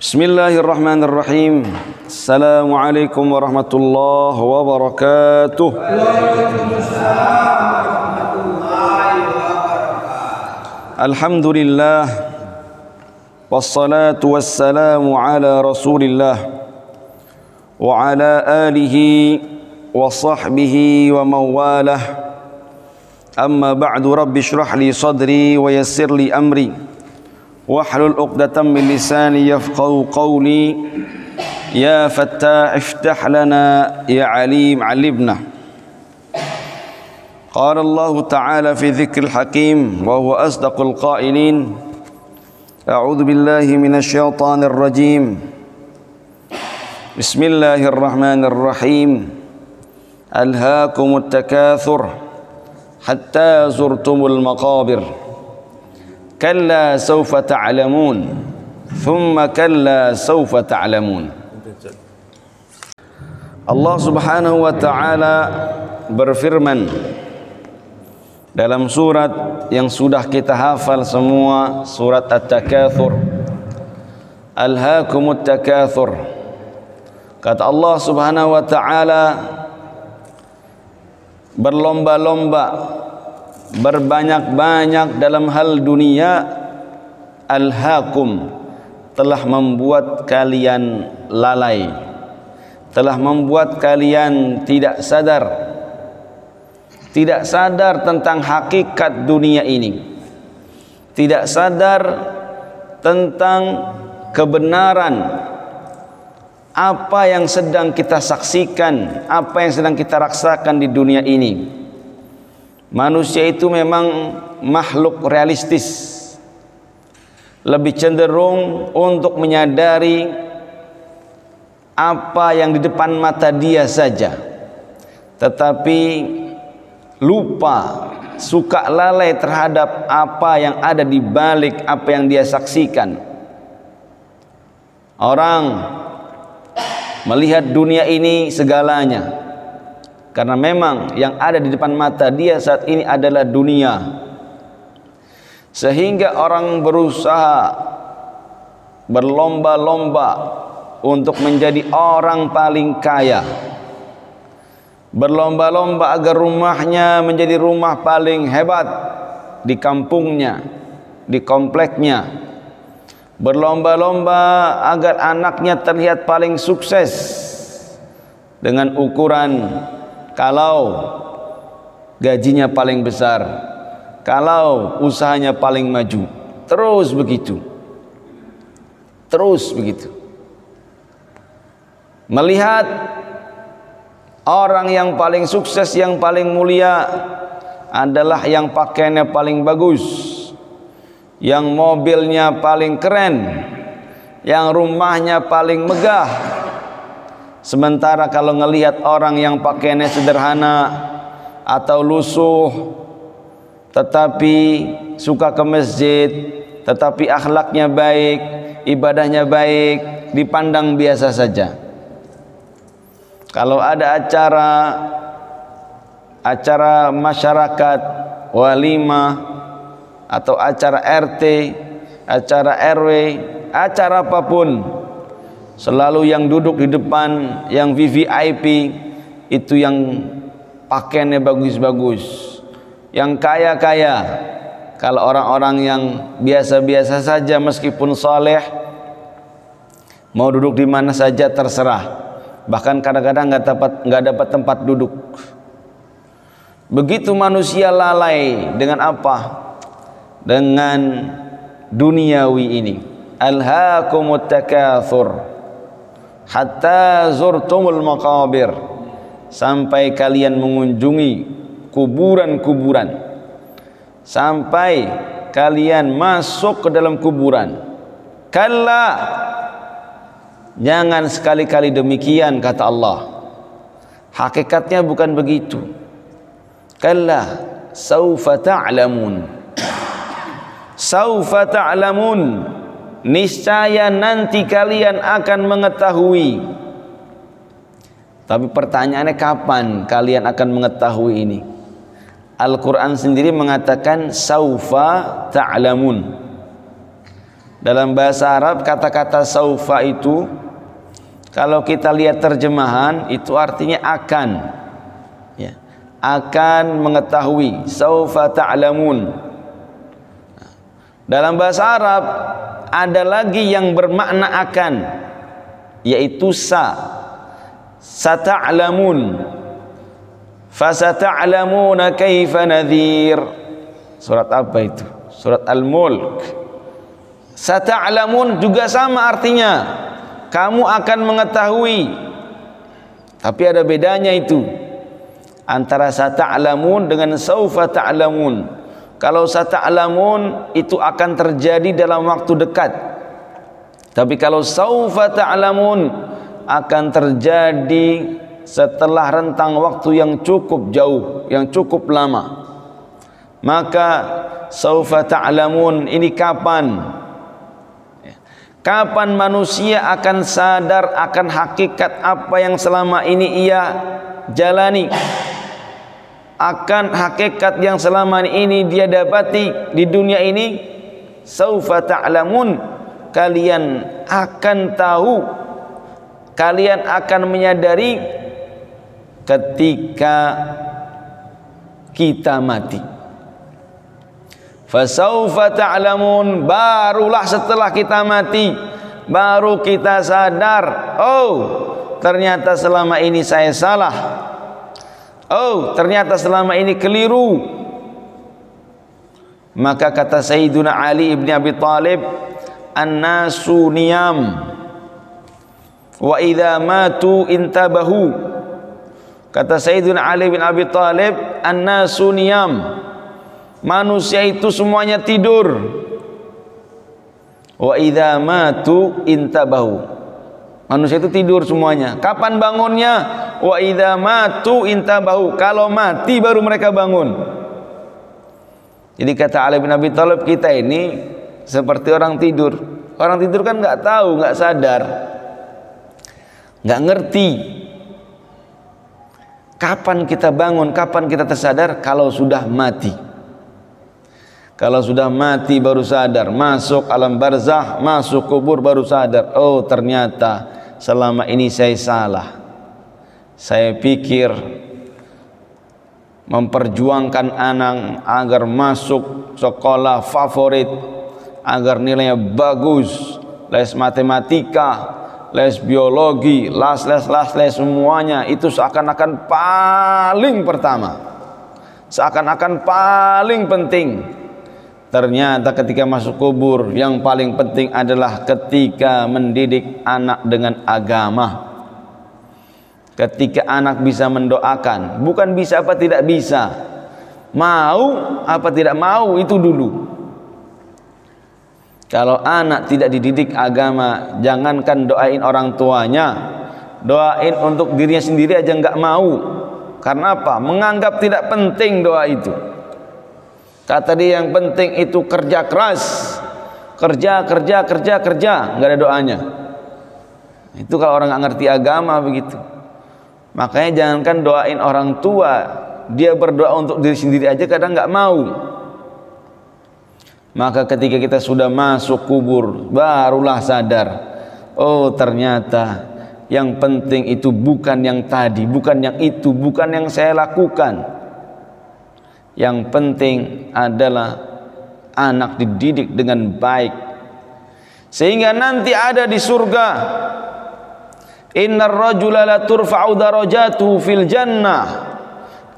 بسم الله الرحمن الرحيم السلام عليكم ورحمة الله وبركاته الحمد لله والصلاة والسلام على رسول الله وعلى آله وصحبه ومن والاه أما بعد رب اشرح لي صدري ويسر لي أمري واحلل عقدة من لساني يفقهوا قولي. يا فتاح افتح لنا يا عليم علمنا. قال الله تعالى في ذكر الحكيم وهو أصدق القائلين أعوذ بالله من الشيطان الرجيم. بسم الله الرحمن الرحيم. ألهاكم التكاثر حتى زرتم المقابر. kalla sawfa ta'lamun thumma kalla sawfa ta'lamun. Allah Subhanahu wa taala berfirman dalam surat yang sudah kita hafal semua surat At-Takatsur Alhaakumut Takatsur kata Allah Subhanahu wa taala berlomba-lomba berbanyak-banyak dalam hal dunia alhaakum telah membuat kalian lalai. Telah membuat kalian tidak sadar. Tidak sadar tentang hakikat dunia ini. Tidak sadar tentang kebenaran. Apa yang sedang kita saksikan apa yang sedang kita rasakan di dunia ini manusia itu memang makhluk realistis. Lebih cenderung untuk menyadari apa yang di depan mata dia saja. Tetapi lupa suka lalai terhadap apa yang ada di balik apa yang dia saksikan. Orang melihat dunia ini segalanya karena memang yang ada di depan mata dia saat ini adalah dunia. Sehingga orang berusaha berlomba-lomba untuk menjadi orang paling kaya. Berlomba-lomba agar rumahnya menjadi rumah paling hebat di kampungnya di kompleknya. Berlomba-lomba agar anaknya terlihat paling sukses dengan ukuran kalau gajinya paling besar kalau usahanya paling maju terus begitu. Terus begitu. Melihat orang yang paling sukses yang paling mulia adalah yang pakaiannya paling bagus yang mobilnya paling keren yang rumahnya paling megah sementara kalau ngelihat orang yang pakaiannya sederhana atau lusuh tetapi suka ke masjid tetapi akhlaknya baik ibadahnya baik dipandang biasa saja. Kalau ada acara acara masyarakat walimah atau acara RT acara RW acara apa pun selalu yang duduk di depan yang VVIP itu yang pakaiannya bagus-bagus. Yang kaya-kaya. Kalau orang-orang yang biasa-biasa saja meskipun soleh mau duduk di mana saja terserah. Bahkan kadang-kadang nggak dapat nggak dapat tempat duduk. Begitu manusia lalai dengan apa? Dengan duniawi ini. Alhaakumut takatsur hatta zurtumul maqabir. Sampai kalian mengunjungi kuburan-kuburan. Sampai kalian masuk ke dalam kuburan. Kalla! Jangan sekali-kali demikian kata Allah. Hakikatnya bukan begitu. Kalla saufa ta'lamun. Saufa ta'lamun niscaya nanti kalian akan mengetahui. Tapi pertanyaannya kapan kalian akan mengetahui ini? Al-Quran sendiri mengatakan saufa ta'lamun. Dalam bahasa Arab kata-kata saufa itu kalau kita lihat terjemahan itu artinya akan. Ya. Akan mengetahui. Saufa ta'lamun. Dalam bahasa Arab ada lagi yang bermakna akan yaitu sa sata'lamun fasata'lamuna kaifa nadhir surat apa itu surat al-mulk Sata'lamun juga sama artinya. Kamu akan mengetahui. Tapi ada bedanya itu. Antara sata'lamun dengan saufa ta'lamun. Kalau sata'lamun itu akan terjadi dalam waktu dekat. Tapi kalau saufa ta'lamun akan terjadi setelah rentang waktu yang cukup jauh, yang cukup lama. Maka saufa ta'lamun ini kapan? Kapan manusia akan sadar akan hakikat apa yang selama ini ia jalani? Akan hakikat yang selama ini dia dapati di dunia ini? Saufa ta'lamun. Kalian akan tahu. Kalian akan menyadari ketika kita mati. Fasaufa ta'lamun barulah setelah kita mati baru kita sadar oh ternyata selama ini saya salah oh ternyata selama ini keliru. Maka kata Sayyiduna Ali ibn Abi Talib an-nasu niyam. Wa idza matu intabahu. Kata Sayyiduna Ali bin Abi Talib an-nasu niyam. Manusia itu semuanya tidur. Wa idza matu intabahu manusia itu tidur semuanya. Kapan bangunnya? Wa idza matu intabahu. Kalau mati baru mereka bangun. Jadi kata Ali bin Abi Thalib kita ini seperti orang tidur. Orang tidur kan nggak tahu nggak sadar. Nggak ngerti. Kapan kita bangun kapan kita tersadar? Kalau sudah mati kalau sudah mati baru sadar, masuk alam barzah, masuk kubur baru sadar. Oh, ternyata selama ini saya salah. Saya pikir memperjuangkan anak agar masuk sekolah favorit, agar nilainya bagus, les matematika, les biologi, les les les les semuanya itu seakan-akan paling pertama. Seakan-akan paling penting Ternyata ketika masuk kubur yang paling penting adalah ketika mendidik anak dengan agama. Ketika anak bisa mendoakan, bukan bisa apa tidak bisa. Mau apa tidak mau itu dulu. Kalau anak tidak dididik agama, jangankan doain orang tuanya, doain untuk dirinya sendiri aja nggak mau. Karena apa? Menganggap tidak penting doa itu. Kata dia yang penting itu kerja keras. Kerja, kerja, kerja, kerja. Nggak ada doanya. Itu kalau orang nggak ngerti agama begitu. Makanya jangankan doain orang tua. Dia berdoa untuk diri sendiri aja kadang nggak mau. Maka ketika kita sudah masuk kubur, barulah sadar. Oh ternyata yang penting itu bukan yang tadi, bukan yang itu, bukan yang saya lakukan yang penting adalah anak dididik dengan baik. Sehingga nanti ada di surga. Innar rajula la turfa'u darajatuhu fil jannah.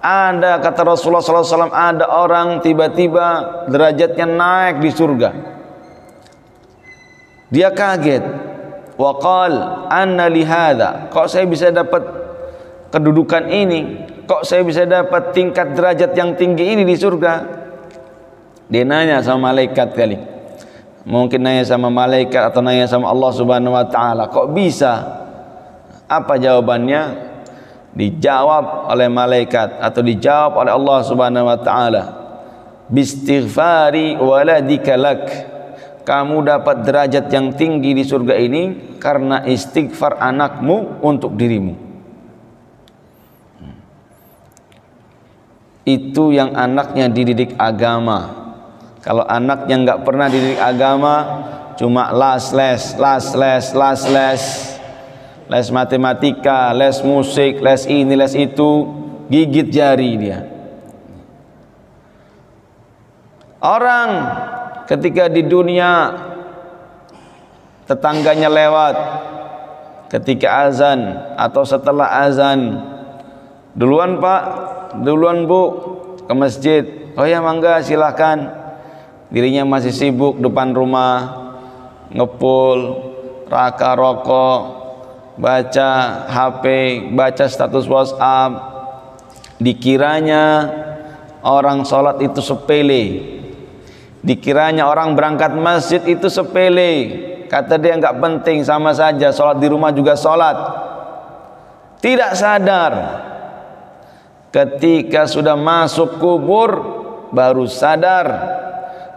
Ada kata Rasulullah SAW ada orang tiba-tiba derajatnya naik di surga. Dia kaget. Waqal anna lihada kok saya bisa dapat kedudukan ini kok saya bisa dapat tingkat derajat yang tinggi ini di surga? Dia nanya sama malaikat kali. Mungkin nanya sama malaikat atau nanya sama Allah subhanahu wa ta'ala. Kok bisa? Apa jawabannya? Dijawab oleh malaikat atau dijawab oleh Allah subhanahu wa ta'ala. Bistighfari waladika lak. Kamu dapat derajat yang tinggi di surga ini karena istighfar anakmu untuk dirimu itu yang anaknya dididik agama. Kalau anaknya nggak pernah dididik agama cuma las les las les las les. Les matematika les musik les ini les itu gigit jari dia. Orang ketika di dunia tetangganya lewat. Ketika azan atau setelah azan. Duluan pak duluan bu ke masjid. Oh ya mangga silahkan dirinya masih sibuk depan rumah ngepul raka rokok baca HP baca status WhatsApp. Dikiranya orang sholat itu sepele. Dikiranya orang berangkat masjid itu sepele. Kata dia nggak penting sama saja. Sholat di rumah juga sholat. Tidak sadar ketika sudah masuk kubur baru sadar.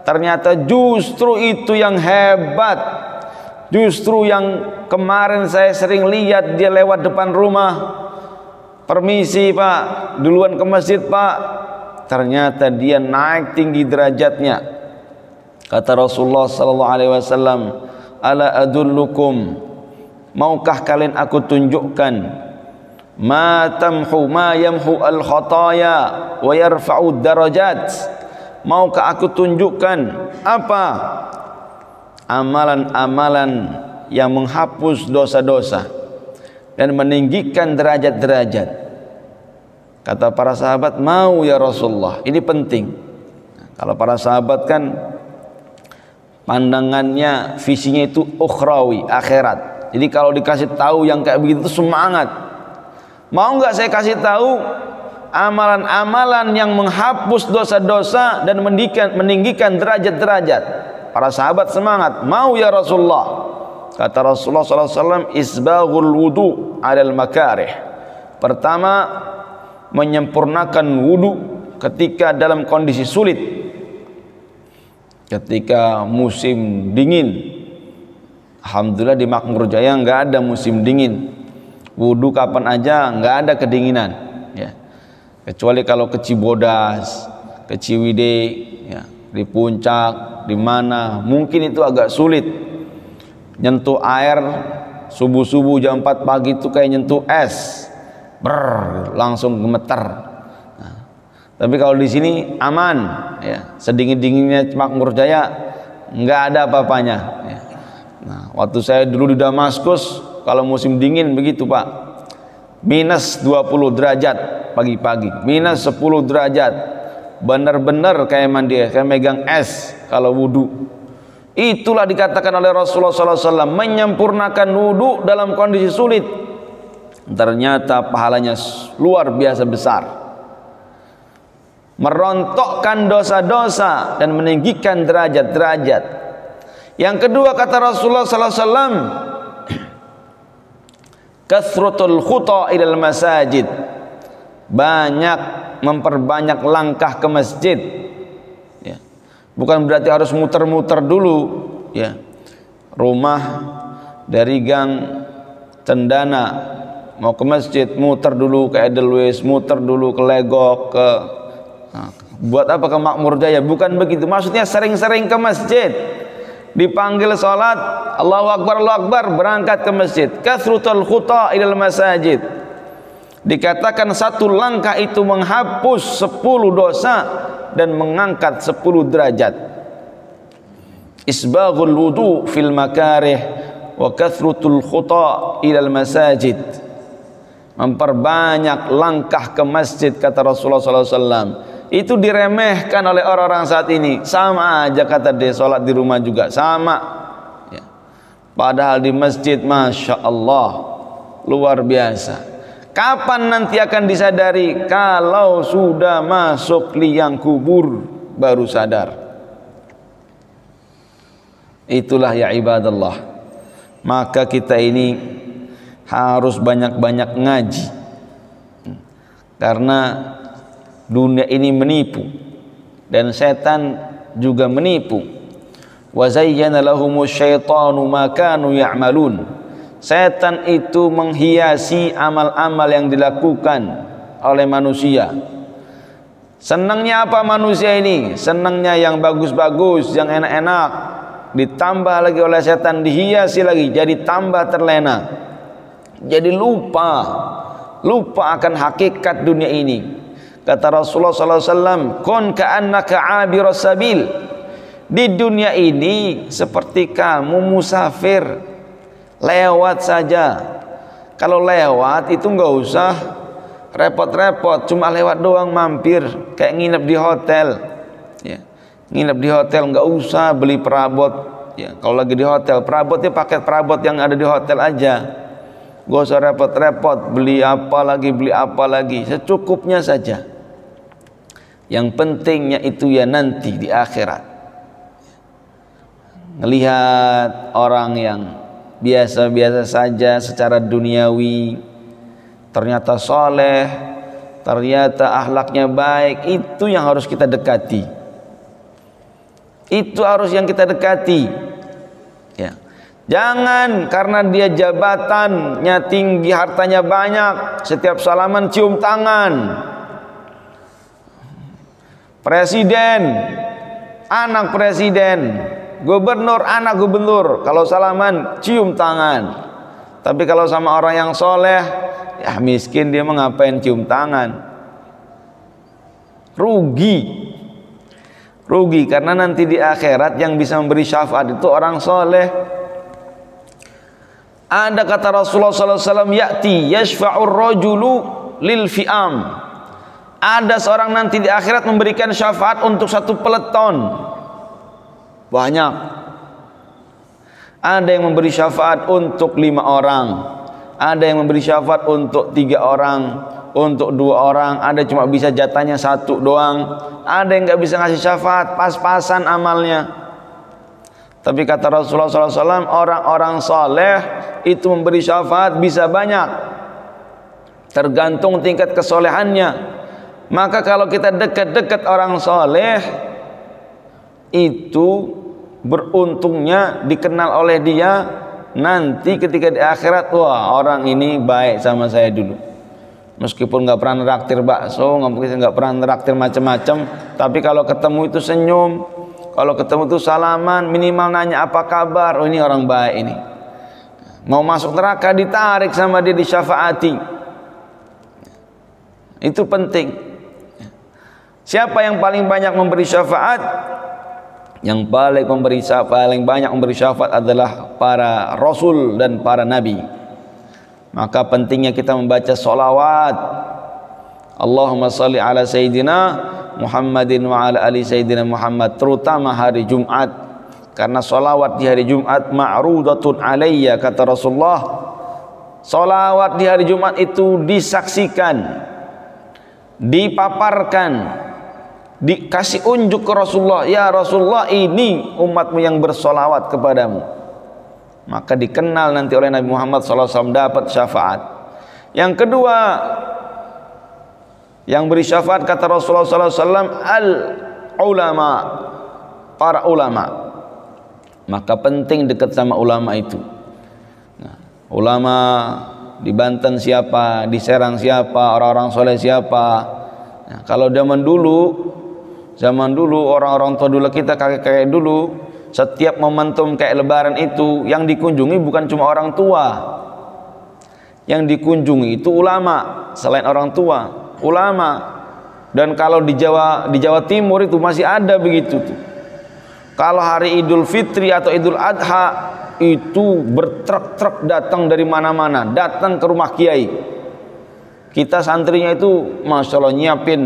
Ternyata justru itu yang hebat. Justru yang kemarin saya sering lihat dia lewat depan rumah. Permisi pak. Duluan ke masjid pak. Ternyata dia naik tinggi derajatnya. Kata Rasulullah sallallahu alaihi wasallam ala adullukum? Maukah kalian aku tunjukkan ma tamhu ma yamhu al khataya wa yarfa'u darajat maukah aku tunjukkan apa? Amalan-amalan yang menghapus dosa-dosa dan meninggikan derajat-derajat. Kata para sahabat mau ya Rasulullah ini penting. Kalau para sahabat kan pandangannya visinya itu ukhrawi akhirat. Jadi kalau dikasih tahu yang kayak begitu semangat mau nggak saya kasih tahu amalan-amalan yang menghapus dosa-dosa dan meninggikan, derajat-derajat. Para sahabat semangat, mau ya Rasulullah. Kata Rasulullah SAW, isbaghul wudu adal makarih. Pertama, menyempurnakan wudu ketika dalam kondisi sulit. Ketika musim dingin. Alhamdulillah di Makmur Jaya nggak ada musim dingin. Wudu kapan aja nggak ada kedinginan. Ya. Kecuali kalau ke Cibodas, ke Ciwide, ya, di puncak, di mana mungkin itu agak sulit. Nyentuh air subuh-subuh jam 4 pagi itu kayak nyentuh es. Ber langsung gemeter. Nah, tapi kalau di sini aman ya. Sedingin dinginnya makmur jaya nggak ada apa-apanya ya. nah waktu saya dulu di Damaskus kalau musim dingin begitu pak. Minus 20 derajat pagi-pagi. Minus 10 derajat. Benar-benar kayak mandi kayak megang es kalau wudhu itulah dikatakan oleh Rasulullah SAW menyempurnakan wudhu dalam kondisi sulit. Ternyata pahalanya luar biasa besar. Merontokkan dosa-dosa dan meninggikan derajat-derajat. Yang kedua kata Rasulullah SAW kasratul khuta ilal masajid. Banyak memperbanyak langkah ke masjid. Ya. bukan berarti harus muter-muter dulu ya. Rumah dari gang cendana mau ke masjid muter dulu ke Edelweiss muter dulu ke Legok ke nah, buat apa ke Makmur Jaya? Bukan begitu. Maksudnya sering-sering ke masjid dipanggil salat Allahu Akbar Allahu Akbar berangkat ke masjid. Kasrutul khuta ilal masajid. Dikatakan satu langkah itu menghapus sepuluh dosa dan mengangkat sepuluh derajat. Isbaghul wudu fil makarih wa kathrutul khuta ilal masajid. Memperbanyak langkah ke masjid kata Rasulullah SAW itu diremehkan oleh orang-orang saat ini. Sama aja kata dia sholat di rumah juga sama. Ya. padahal di masjid Masya Allah luar biasa. Kapan nanti akan disadari? Kalau sudah masuk liang kubur baru sadar. Itulah ya ibadallah. Maka kita ini harus banyak-banyak ngaji. Karena dunia ini menipu. Dan setan juga menipu. Wa zayyana lahumus syaitanu ma kanu ya'malun. Setan itu menghiasi amal-amal yang dilakukan oleh manusia. Senangnya apa manusia ini? Senangnya yang bagus-bagus yang enak-enak. Ditambah lagi oleh setan dihiasi lagi jadi tambah terlena. Jadi lupa lupa akan hakikat dunia ini kata Rasulullah SAW kun ka'annaka abiras sabil. Di dunia ini seperti kamu musafir lewat saja. Kalau lewat itu enggak usah repot-repot cuma lewat doang mampir kayak nginep di hotel. Ya nginep di hotel enggak usah beli perabot. Ya kalau lagi di hotel perabotnya paket perabot yang ada di hotel aja. Gak usah repot-repot beli apa lagi beli apa lagi. Secukupnya saja yang pentingnya itu ya nanti di akhirat. Melihat orang yang biasa-biasa saja secara duniawi ternyata soleh ternyata ahlaknya baik itu yang harus kita dekati. Itu harus yang kita dekati. Ya. Jangan karena dia jabatannya tinggi hartanya banyak setiap salaman cium tangan presiden. Anak presiden. Gubernur anak gubernur. Kalau salaman cium tangan. Tapi kalau sama orang yang soleh ya miskin dia mengapain cium tangan? Rugi. Rugi karena nanti di akhirat yang bisa memberi syafaat itu orang soleh. Ada kata Rasulullah SAW yakti yashfa'ur rajulu lil fi'am ada seorang nanti di akhirat memberikan syafaat untuk satu peleton. Banyak. Ada yang memberi syafaat untuk lima orang. Ada yang memberi syafaat untuk tiga orang untuk dua orang. Ada cuma bisa jatahnya satu doang. Ada yang nggak bisa ngasih syafaat pas-pasan amalnya. Tapi kata Rasulullah SAW orang-orang soleh itu memberi syafaat bisa banyak. Tergantung tingkat kesolehannya maka kalau kita dekat-dekat orang soleh itu beruntungnya dikenal oleh dia nanti ketika di akhirat wah orang ini baik sama saya dulu. Meskipun nggak pernah neraktir bakso nggak pernah neraktir macam-macam tapi kalau ketemu itu senyum kalau ketemu itu salaman minimal nanya apa kabar? Oh ini orang baik ini. Mau masuk neraka ditarik sama dia di syafaati itu penting siapa yang paling banyak memberi syafaat? Yang paling memberi paling banyak memberi syafaat adalah para rasul dan para nabi. Maka pentingnya kita membaca solawat. Allahumma salli ala sayyidina Muhammadin wa ala ali sayyidina Muhammad terutama hari Jumat. Karena solawat di hari Jumat ma'rudatun alayya kata Rasulullah. Solawat di hari Jumat itu disaksikan dipaparkan dikasih unjuk ke Rasulullah ya Rasulullah ini umatmu yang bersolawat kepadamu. Maka dikenal nanti oleh Nabi Muhammad SAW dapat syafaat. Yang kedua yang beri syafaat kata Rasulullah SAW al ulama para ulama. Maka penting dekat sama ulama itu. Nah, ulama di Banten siapa di Serang siapa orang-orang soleh siapa. Nah, kalau zaman dulu Zaman dulu orang-orang tua dulu kita kakek-kakek dulu setiap momentum kayak lebaran itu yang dikunjungi bukan cuma orang tua. Yang dikunjungi itu ulama selain orang tua, ulama. Dan kalau di Jawa di Jawa Timur itu masih ada begitu tuh. Kalau hari Idul Fitri atau Idul Adha itu bertruk-truk datang dari mana-mana, datang ke rumah kiai. Kita santrinya itu masya Allah nyiapin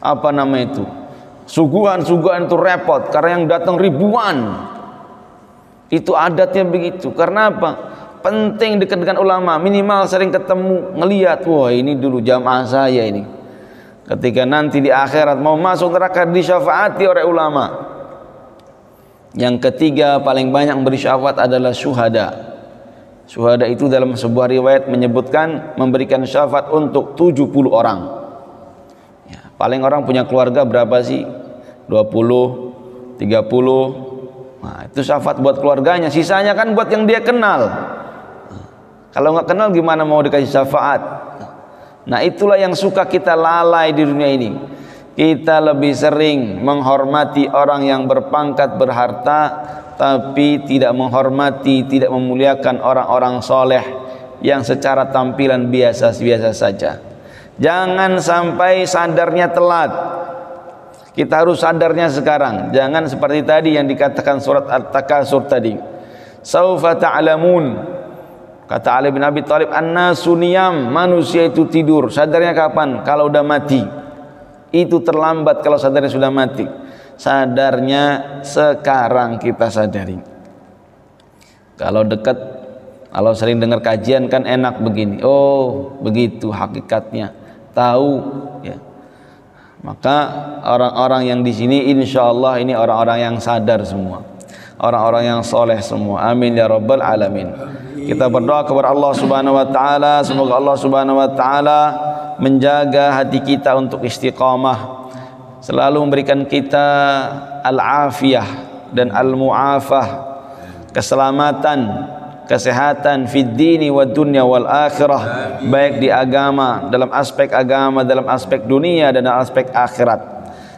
apa nama itu Suguhan-suguhan itu repot karena yang datang ribuan. Itu adatnya begitu. Karena apa? Penting dekat dengan ulama, minimal sering ketemu, ngelihat, wah ini dulu jamaah saya ini. Ketika nanti di akhirat mau masuk neraka disyafaati oleh ulama. Yang ketiga paling banyak memberi syafaat adalah syuhada. Syuhada itu dalam sebuah riwayat menyebutkan memberikan syafaat untuk 70 orang. Paling orang punya keluarga berapa sih? 20, 30. Nah, itu syafaat buat keluarganya. Sisanya kan buat yang dia kenal. Kalau nggak kenal gimana mau dikasih syafaat? Nah, itulah yang suka kita lalai di dunia ini. Kita lebih sering menghormati orang yang berpangkat berharta tapi tidak menghormati, tidak memuliakan orang-orang soleh yang secara tampilan biasa-biasa saja. Jangan sampai sadarnya telat. Kita harus sadarnya sekarang. Jangan seperti tadi yang dikatakan surat At-Takasur tadi. Saufa ta'lamun. Kata Ali bin Abi Thalib, "Annasu niyam." Manusia itu tidur. Sadarnya kapan? Kalau udah mati. Itu terlambat kalau sadarnya sudah mati sadarnya sekarang kita sadari kalau dekat kalau sering dengar kajian kan enak begini oh begitu hakikatnya tahu ya. Maka orang-orang yang di sini insya Allah ini orang-orang yang sadar semua. Orang-orang yang soleh semua. Amin ya rabbal alamin. Kita berdoa kepada Allah subhanahu wa ta'ala. Semoga Allah subhanahu wa ta'ala menjaga hati kita untuk istiqamah. Selalu memberikan kita al-afiyah dan al-mu'afah. Keselamatan kesehatan fid dini wa dunya wal akhirah baik di agama dalam aspek agama dalam aspek dunia dan dalam aspek akhirat.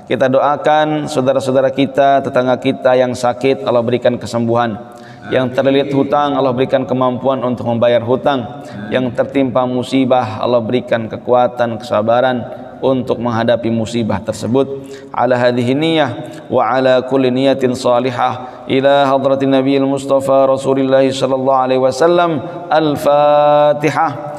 Kita doakan saudara-saudara kita tetangga kita yang sakit Allah berikan kesembuhan. Yang terlilit hutang Allah berikan kemampuan untuk membayar hutang. Yang tertimpa musibah Allah berikan kekuatan kesabaran untuk menghadapi musibah tersebut. Ala hadhihi niyyah wa ala kulli niyatin salihah ila hadratin nabiyil mustafa rasulillah sallallahu alaihi wasallam al-fatihah